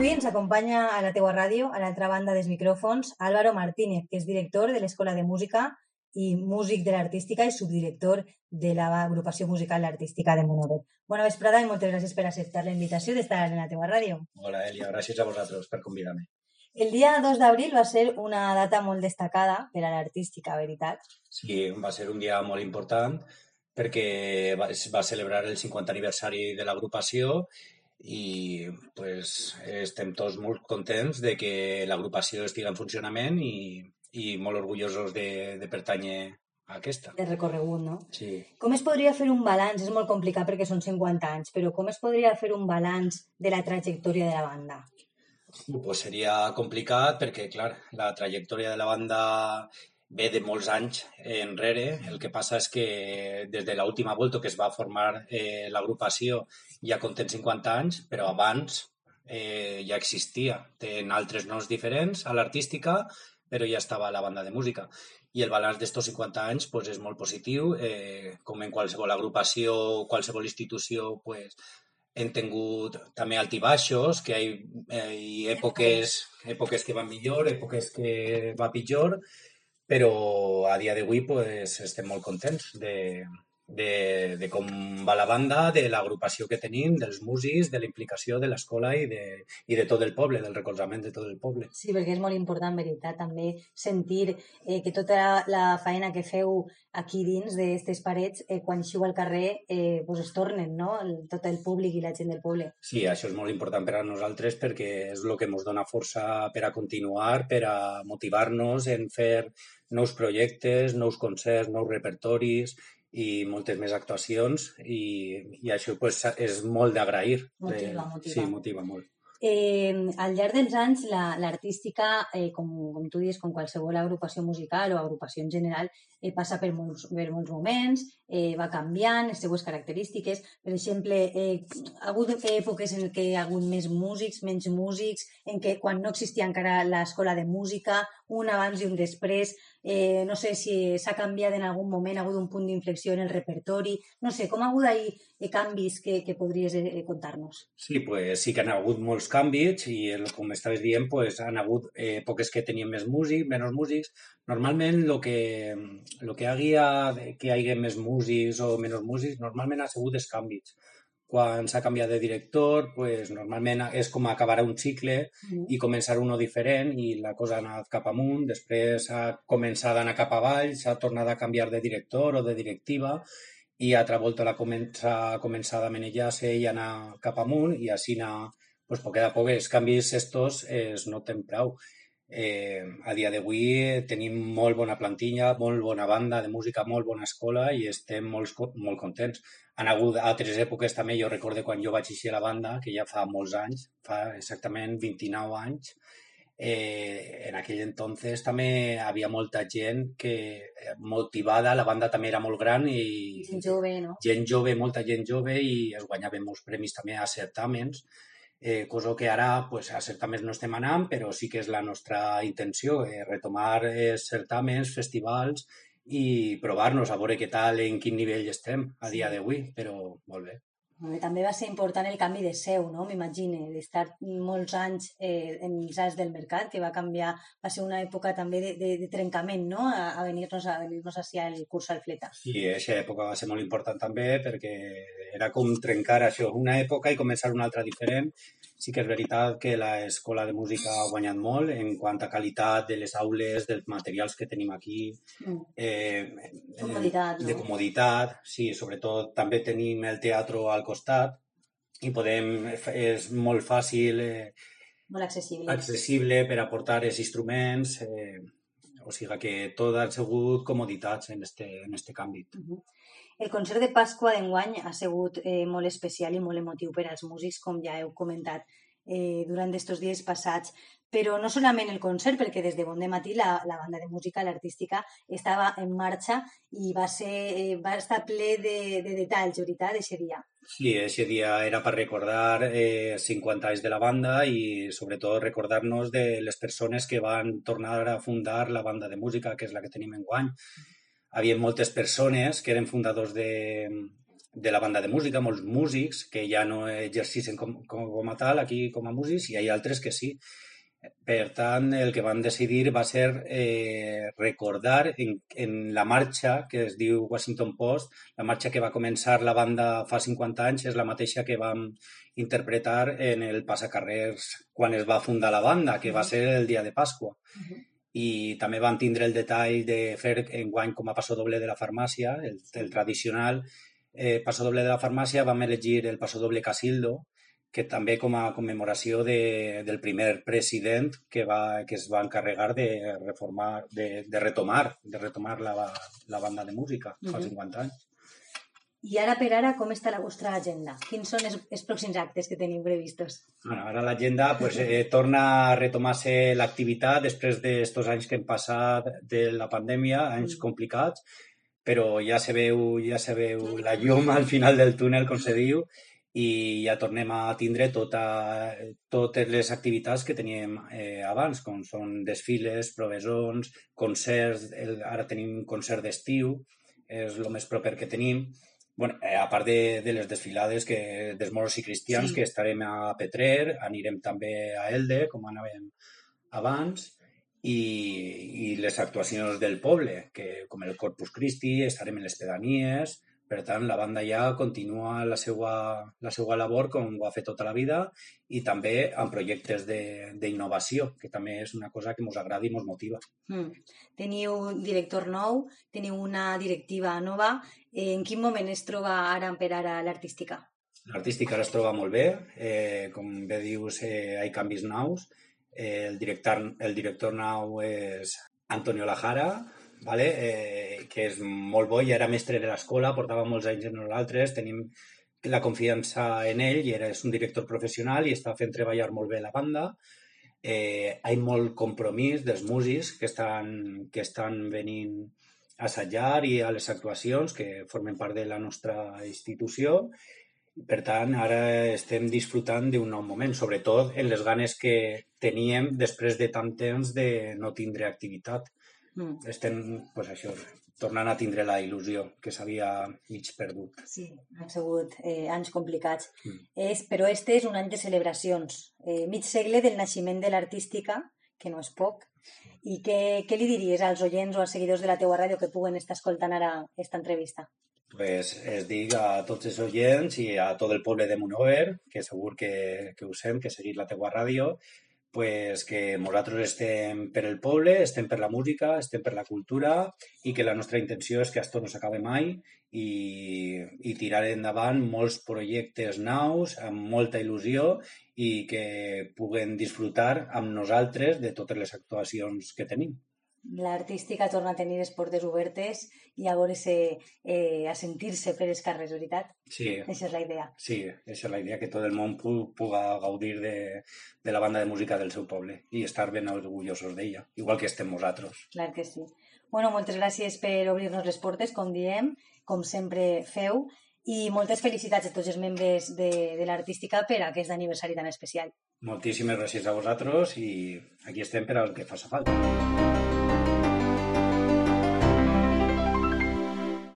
Avui ens acompanya a la teua ràdio, a l'altra banda dels micròfons, Álvaro Martínez, que és director de l'Escola de Música i músic de l'Artística i subdirector de l'agrupació musical artística de Monovet. Bona vesprada i moltes gràcies per acceptar la invitació d'estar en la teua ràdio. Hola, Elia. Gràcies a vosaltres per convidar-me. El dia 2 d'abril va ser una data molt destacada per a l'artística, veritat? Sí, va ser un dia molt important perquè va, es va celebrar el 50 aniversari de l'agrupació i pues, estem tots molt contents de que l'agrupació estigui en funcionament i, i molt orgullosos de, de pertànyer a aquesta. De recorregut, no? Sí. Com es podria fer un balanç? És molt complicat perquè són 50 anys, però com es podria fer un balanç de la trajectòria de la banda? Pues seria complicat perquè, clar, la trajectòria de la banda ve de molts anys enrere. El que passa és que des de l'última volta que es va formar eh, l'agrupació ja compten 50 anys, però abans eh, ja existia. Tenen altres noms diferents a l'artística, però ja estava la banda de música. I el balanç d'estos 50 anys pues, és molt positiu. Eh, com en qualsevol agrupació, qualsevol institució, pues, hem tingut també altibaixos, que hi ha eh, èpoques, èpoques que van millor, èpoques que va pitjor, però a dia d'avui pues, estem molt contents de, de, de com va la banda, de l'agrupació que tenim, dels músics, de la implicació de l'escola i, de, i de tot el poble, del recolzament de tot el poble. Sí, perquè és molt important, veritat, també sentir eh, que tota la, la feina que feu aquí dins d'aquestes parets, eh, quan xiu al carrer, eh, pues es tornen, no?, el, tot el públic i la gent del poble. Sí, això és molt important per a nosaltres perquè és el que ens dona força per a continuar, per a motivar-nos en fer nous projectes, nous concerts, nous repertoris i moltes més actuacions i, i això pues, és molt d'agrair. Motiva, motiva. Sí, motiva molt. Eh, al llarg dels anys, l'artística, la, eh, com, com tu dius, com qualsevol agrupació musical o agrupació en general, eh, passa per molts, per molts moments, eh, va canviant les seues característiques. Per exemple, eh, ha hagut èpoques en què hi ha hagut més músics, menys músics, en què quan no existia encara l'escola de música, un abans i un després, eh, no sé si s'ha canviat en algun moment, ha hagut un punt d'inflexió en el repertori, no sé, com ha hagut ahir eh, canvis que, que podries eh, contar-nos? Sí, pues sí que han hagut molts canvis i el, com estaves dient, pues, han hagut eh, èpoques que tenien més músics, menys músics. Normalment el que, lo que haguia que hi hagi més músics o menys músics, normalment ha sigut els canvis quan s'ha canviat de director, pues, normalment és com acabar un cicle mm. i començar uno diferent i la cosa ha anat cap amunt, després ha començat a anar cap avall, s'ha tornat a canviar de director o de directiva i altra volta la comença, ha començat a manejar-se i anar cap amunt i així anar, pues, poc a poc els canvis estos es noten prou. Eh, a dia d'avui tenim molt bona plantilla, molt bona banda de música, molt bona escola i estem molt, molt contents. Han hagut altres èpoques també, jo recordo quan jo vaig eixir a la banda, que ja fa molts anys, fa exactament 29 anys, eh, en aquell entonces també havia molta gent que eh, motivada, la banda també era molt gran i... Gent jove, no? Gent jove, molta gent jove i es guanyaven molts premis també a certàmens eh, cosa que ara pues, a certaments no estem anant, però sí que és la nostra intenció, eh, retomar eh, certaments, festivals i provar-nos a veure què tal, en quin nivell estem a dia d'avui, però molt bé. També va ser important el canvi de seu, no? m'imagino, d'estar molts anys eh, en els anys del mercat, que va canviar, va ser una època també de, de, de trencament, no? a, a venir-nos a venir-nos hacia el curs al Fleta. Sí, aquesta època va ser molt important també perquè era com trencar això, una època i començar una altra diferent. Sí que és veritat que l'escola de música ha guanyat molt en quant a qualitat de les aules, dels materials que tenim aquí, Mm. eh, Comoditat, de no? comoditat, sí, sobretot també tenim el teatre al costat i podem, és molt fàcil, eh, Molt accessible. accessible per aportar els instruments, eh, o sigui que tot ha sigut comoditats en este, en este canvi. Uh -huh. El concert de Pasqua d'enguany ha sigut eh, molt especial i molt emotiu per als músics, com ja heu comentat eh, durant aquests dies passats. Però no solament el concert, perquè des de bon de matí la, la banda de música, l'artística, estava en marxa i va, ser, eh, va estar ple de, de detalls, veritat, aquest dia. Sí, ese dia era per recordar eh, 50 anys de la banda i sobretot recordar-nos de les persones que van tornar a fundar la banda de música, que és la que tenim en guany. Havia moltes persones que eren fundadors de, de la banda de música, molts músics que ja no exerceixen com, com, com a tal aquí com a músics i hi ha altres que sí. Per tant, el que van decidir va ser eh, recordar en, en la marxa que es diu Washington Post, la marxa que va començar la banda fa 50 anys és la mateixa que vam interpretar en el passacarrers quan es va fundar la banda, que va ser el dia de Pasqua. Uh -huh. I també van tindre el detall de fer enguany com a passo doble de la farmàcia, el, el tradicional eh, passo doble de la farmàcia, vam elegir el passo doble Casildo, que també com a commemoració de, del primer president que, va, que es va encarregar de reformar, de, de retomar, de retomar la, la banda de música uh -huh. fa 50 anys. I ara per ara, com està la vostra agenda? Quins són els, els pròxims actes que teniu previstos? Bueno, ara l'agenda pues, eh, torna a retomar-se l'activitat després d'estos anys que hem passat de la pandèmia, anys mm. complicats, però ja se veu, ja se veu la llum al final del túnel, com se diu, i ja tornem a tindre tota, totes les activitats que teníem eh, abans, com són desfiles, provesons, concerts, el, ara tenim concert d'estiu, és el més proper que tenim. bueno, eh, a part de, de les desfilades que, dels moros i cristians, sí. que estarem a Petrer, anirem també a Elde, com anàvem abans, i, i les actuacions del poble, que com el Corpus Christi, estarem en les pedanies, per tant, la banda ja continua la seva, la seva labor com ho ha fet tota la vida i també amb projectes d'innovació, que també és una cosa que ens agrada i ens motiva. Mm. Teniu director nou, teniu una directiva nova. En quin moment es troba ara per ara l'artística? L'artística ara es troba molt bé. Eh, com bé dius, eh, hi ha canvis nous. Eh, el, director, el director nou és Antonio Lajara, vale? eh, que és molt bo, i era mestre de l'escola, portava molts anys en nosaltres, tenim la confiança en ell i era, és un director professional i està fent treballar molt bé la banda. Eh, hi ha molt compromís dels músics que estan, que estan venint a assajar i a les actuacions que formen part de la nostra institució. Per tant, ara estem disfrutant d'un nou moment, sobretot en les ganes que teníem després de tant temps de no tindre activitat mm. estem, pues això, tornant a tindre la il·lusió que s'havia mig perdut. Sí, han sigut eh, anys complicats. Mm. És, però este és un any de celebracions. Eh, mig segle del naixement de l'artística, que no és poc, i què, què li diries als oients o als seguidors de la teua ràdio que puguen estar escoltant ara aquesta entrevista? Pues es dic a tots els oients i a tot el poble de Monover, que segur que, que us hem, que seguir la teua ràdio, pues que nosaltres estem per el poble, estem per la música, estem per la cultura i que la nostra intenció és que això no s'acabe mai i, i tirar endavant molts projectes nous amb molta il·lusió i que puguen disfrutar amb nosaltres de totes les actuacions que tenim l'artística torna a tenir les portes obertes i a veure-se, eh, a sentir-se per les carrers, veritat? Sí. Aquesta és la idea. Sí, aquesta és la idea, que tot el món puga gaudir de, de la banda de música del seu poble i estar ben orgullosos d'ella, igual que estem nosaltres. Clar que sí. Bueno, moltes gràcies per obrir-nos les portes, com diem, com sempre feu, i moltes felicitats a tots els membres de, de l'Artística per aquest aniversari tan especial. Moltíssimes gràcies a vosaltres i aquí estem per al que faci falta.